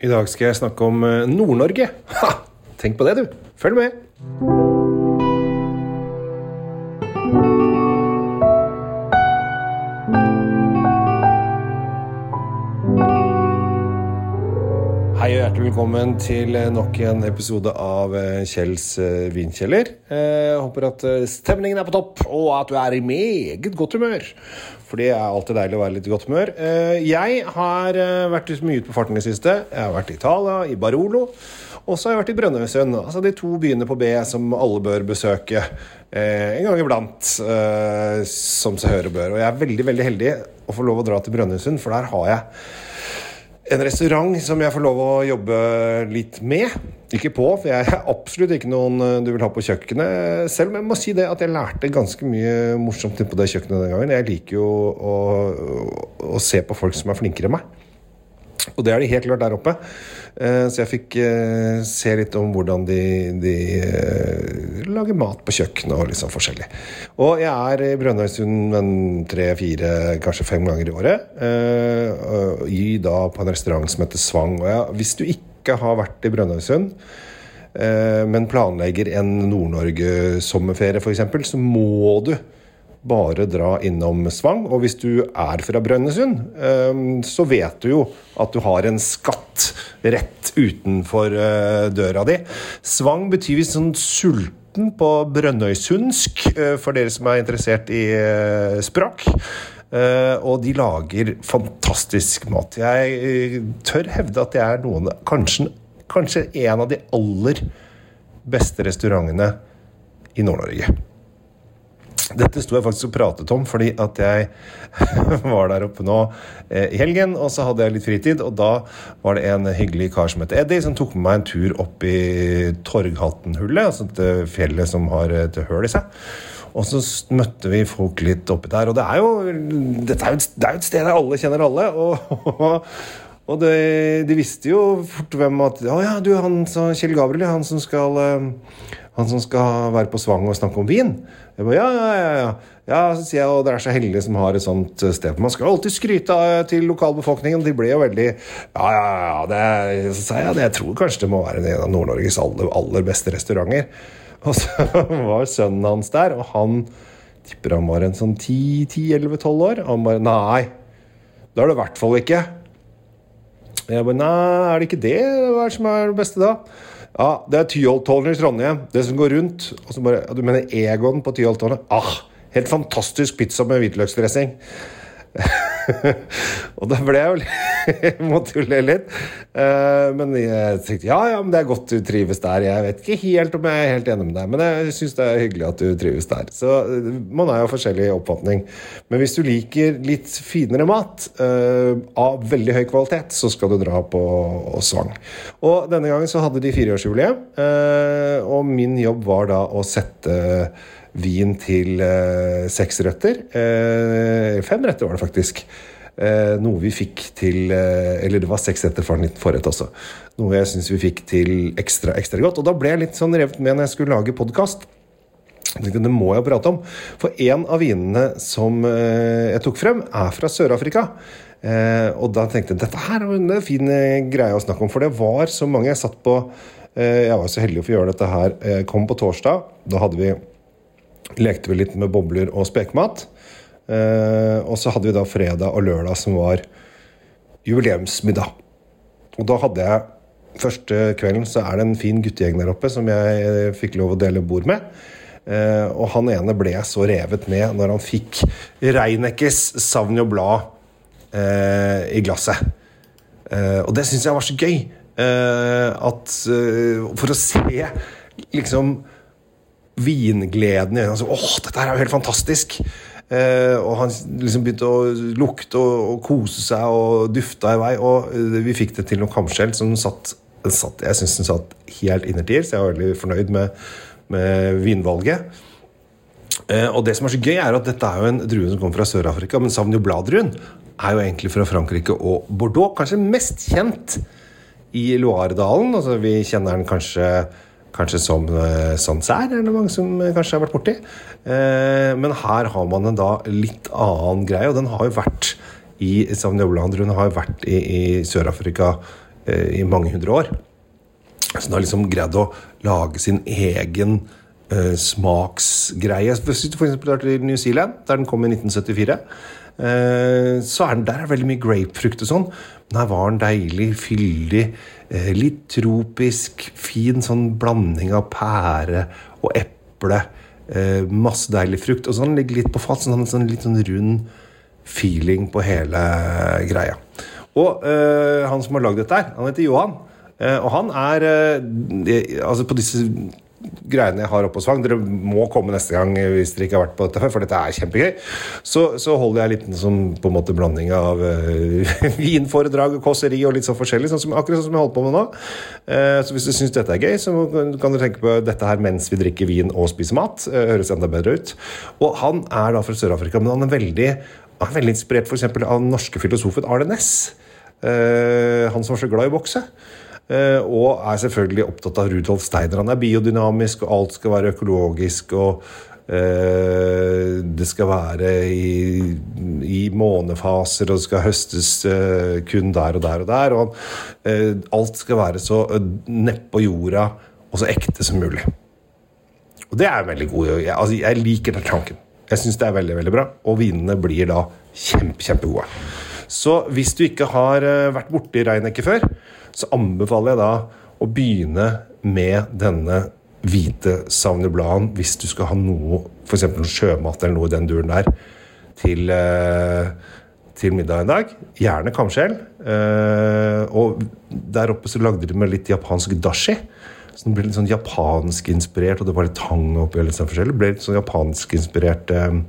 I dag skal jeg snakke om eh, Nord-Norge. Ha! Tenk på det, du. Følg med. Hei og hjertelig velkommen til eh, nok en episode av eh, Kjells vinkjeller. Jeg håper at stemningen er på topp, og at du er i meget godt humør. For det er alltid deilig å være litt i godt humør. Eh, Jeg har eh, vært mye ute på farten i det siste. Jeg har vært i Italia, i Barolo. Og så har jeg vært i Brønnøysund. Altså de to byene på B som alle bør besøke eh, en gang iblant. Som seg høre bør. Og jeg er veldig, veldig heldig å få lov å dra til Brønnøysund, for der har jeg en restaurant som jeg får lov å jobbe litt med. Ikke på, for jeg er absolutt ikke noen eh, du vil ha på kjøkkenet. Selv om jeg må si det at jeg lærte ganske mye morsomt på det kjøkkenet den gangen. Jeg liker jo å, å se på folk som er flinkere enn meg. Og det er de helt klart der oppe. Eh, Så jeg fikk eh, se litt om hvordan de, de eh, lager mat på kjøkkenet og litt sånn forskjellig. Og jeg er i Brønnøysund en tre-fire, kanskje fem ganger i året. og I da på en restaurant som heter Svang. Og ja, hvis du ikke har vært i Brønnøysund, men planlegger en Nord-Norge-sommerferie f.eks., så må du bare dra innom Svang. Og hvis du er fra Brønnøysund, eh, så vet du jo at du har en skatt rett utenfor eh, døra di. Svang betyr visst sånn sulten på brønnøysundsk, eh, for dere som er interessert i språk. Og de lager fantastisk mat. Jeg tør hevde at det er noen Kanskje, kanskje en av de aller beste restaurantene i Nord-Norge. Dette sto jeg faktisk og pratet om fordi at jeg var der oppe nå eh, i helgen, og så hadde jeg litt fritid, og da var det en hyggelig kar som het Eddie, som tok med meg en tur opp i Torghattenhullet, altså det fjellet som har et høl i seg. Og så møtte vi folk litt oppi der, og det er jo, dette er jo, et- det er jo et sted der alle kjenner alle. og det, de visste jo fort hvem at Å ja, du, han Kjell Gabriel, han som skal eh, Han som skal være på Svang og snakke om vin. Jeg ba, ja, ja, ja, ja. ja, så sier jeg, og dere er så heldige som har et sånt eh, sted. Man skal jo alltid skryte til lokalbefolkningen. De ble jo veldig Ja, ja, ja. Det, så sa jeg at jeg tror kanskje det må være en av Nord-Norges aller, aller beste restauranter. Og så var sønnen hans der, og han tipper han var en sånn 10-11-12 år. Og han bare Nei, det er det i hvert fall ikke. Jeg bare, nei, er det ikke det? Hva er det som er det beste da? Ja, det er Tyholttårnet i Trondheim. Det som går rundt. Og så bare, du mener Egon på Tyholttårnet? Ah, helt fantastisk pizza med hvitløksdressing. og da ble jeg jo litt Måtte jo le litt. Uh, men jeg tenkte ja, ja, men det er godt du trives der. Jeg vet ikke helt om jeg er helt enig med deg, men jeg syns det er hyggelig at du trives der. Så eh, man har jo forskjellig oppfatning. Men hvis du liker litt finere mat uh, av veldig høy kvalitet, så skal du dra på Svang. Og denne gangen så hadde de fireårsjubileum, uh, og min jobb var da å sette vin til eh, seks retter. Eh, fem retter var det faktisk. Eh, noe vi fikk til Eller det var seks retter for en liten forrett også. Noe jeg syns vi fikk til ekstra ekstra godt. Og da ble jeg litt sånn revet med når jeg skulle lage podkast. Det må jeg prate om. For en av vinene som jeg tok frem, er fra Sør-Afrika. Og da tenkte jeg dette her er en fin greie å snakke om. For det var så mange jeg satt på Jeg var så heldig å få gjøre dette her. Jeg kom på torsdag. Da hadde vi lekte vi litt med bobler og spekemat. Eh, og så hadde vi da fredag og lørdag som var jubileumsmiddag. Og da hadde jeg Første kvelden så er det en fin guttegjeng der oppe som jeg fikk lov å dele bord med. Eh, og han ene ble jeg så revet med når han fikk Reineckes og Blad eh, i glasset. Og det syns jeg var så gøy. At For å se liksom vingleden i øynene. Altså, Åh, dette her er jo helt fantastisk! Eh, og han liksom begynte å lukte og, og kose seg og dufta i vei. Og eh, vi fikk det til noe kamskjell som satt, satt Jeg syns den satt helt innertier, så jeg var veldig fornøyd med, med vinvalget. Eh, og det som er så gøy, er at dette er jo en drue som kommer fra Sør-Afrika, men Sauvignon Blad-druen er jo egentlig fra Frankrike og Bordeaux. Kanskje mest kjent i Loiredalen. Altså, vi kjenner den kanskje Kanskje som Sansær, Sancerre, er det mange som eh, kanskje har vært borti. Eh, men her har man en da litt annen greie, og den har jo vært i Blanc-druen har jo vært i, i Sør-Afrika i mange hundre år. Så den har liksom greid å lage sin egen uh, smaksgreie. Hvis du f.eks. drar til New Zealand, der den kom i 1974, uh, så er den der er veldig mye grapefrukt og sånn. Men her var den deilig, fyldig, uh, litt tropisk, fin sånn blanding av pære og eple. masse deilig frukt. Og sånn ligger litt på fat, sånn, sånn litt sånn rund feeling på hele greia. Og han som har lagd dette her, han heter Johan. Eh, og han er eh, Altså, på disse greiene jeg har hos Svang Dere må komme neste gang hvis dere ikke har vært på dette før, for dette er kjempegøy. Så, så holder jeg litt som på en måte blanding av uh, vinforedrag, kåseri og litt sånn forskjellig. Sånn som, akkurat sånn som jeg holder på med nå. Uh, så hvis du syns dette er gøy, så kan du tenke på dette her mens vi drikker vin og spiser mat. Uh, høres enda bedre ut. Og han er da fra Sør-Afrika, men han er veldig, han er veldig inspirert f.eks. av den norske filosofen Arne Næss. han som var så glad i å bokse. Eh, og er selvfølgelig opptatt av Rudolf Steiner. Han er biodynamisk, og alt skal være økologisk. og eh, det skal være i, i, månefaser, og det skal høstes eh, kun der og der og der. Og alt skal være så nedpå jorda og så ekte som mulig. Og det er veldig god. Jeg, altså, jeg liker den tanken. Jeg syns det er veldig veldig bra. Og vinene blir da kjempe, kjempegode. Så hvis du ikke har vært borti Reinecke før, så anbefaler jeg da å begynne med denne hvite Sauvignon hvis du skal ha noe, f.eks. sjømat eller noe i den duren der, til, eh, til middag en dag. Gjerne kamskjell. Eh, og der oppe så lagde de med litt japansk dashi. Så den ble litt sånn japansk-inspirert, og det var litt tang oppi. litt sånn forskjellig. Det ble litt sånn japansk-inspirert eh,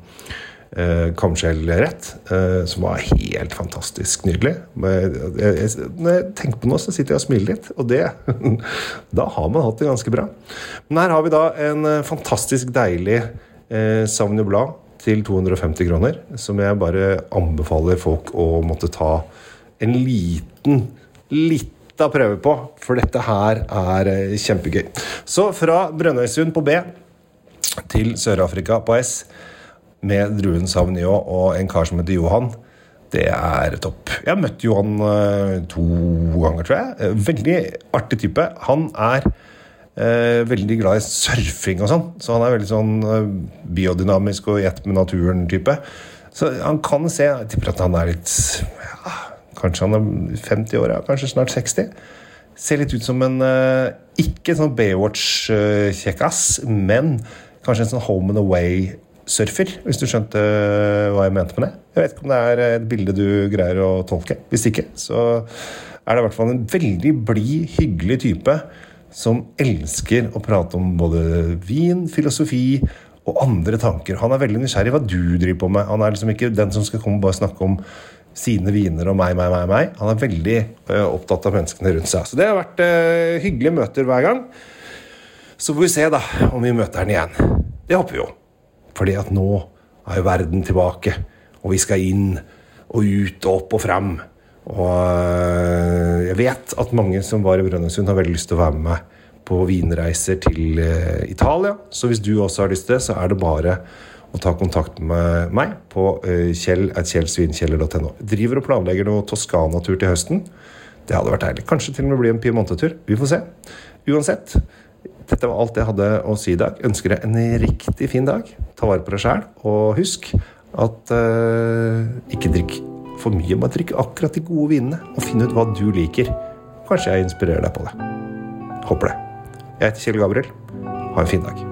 eh, kamskjellrett, eh, som var helt fantastisk nydelig. når jeg tenker på noe, så sitter jeg og smiler litt, og det Da har man hatt det ganske bra. Men her har vi da en eh, fantastisk deilig eh, Sauvignon Blad til 250 kroner, som jeg bare anbefaler folk å måtte ta en liten, lita prøve på, for dette her er eh, kjempegøy. Så fra Brønnøysund på B til Sør-Afrika på S med druen Sauvignon og en kar som heter Johan. Det er topp. Jeg har møtt Johan uh, to ganger, tror jeg. Eh, veldig artig type. Han er eh, veldig glad i surfing og sånn. Så han er veldig sånn uh, biodynamisk og i ett med naturen-type. Så han kan se Jeg tipper at han er litt ja, Kanskje han er 50 år, ja, kanskje snart 60. Ser litt ut som en Ikke sånn Baywatch-kjekkas, men kanskje en sånn Home and Away surfer, hvis du skjønte hva jeg mente med det. Jeg vet ikke om det er et bilde du greier å tolke. Hvis ikke, så er det i hvert fall en veldig blid, hyggelig type som elsker å prate om både vin, filosofi og andre tanker. Han er veldig nysgjerrig hva du driver på med. Han er liksom ikke den som skal komme og bare snakke om sine viner og meg, meg, meg. meg. Han er veldig uh, opptatt av menneskene rundt seg. Så det har vært hyggelige møter hver gang. Så får vi se da om vi møter han igjen. Det håper vi jo. Fordi at nå er jo verden tilbake, og vi skal inn og ut og opp og frem. Og eh, jeg vet at mange som var i Brønnøysund, har veldig lyst til å være med meg på vinreiser til eh, Italia. Så hvis du også har lyst til det, så er det bare å ta kontakt med meg på eh, kjell.kjellsvinkjeller.no. Driver og planlegger noe Toskana-tur til høsten. Det hadde vært deilig. Kanskje til og med bli en Piemonte-tur. Vi får se. Uansett, dette var alt jeg hadde å si i dag. Ønsker deg en riktig fin dag. Ta vare på deg sjæl, og husk at uh, ikke drikk for mye. Bare drikk akkurat de gode vinene, og finn ut hva du liker. Kanskje jeg inspirerer deg på det. Håper det. Jeg heter Kjell Gabriel. Ha en fin dag.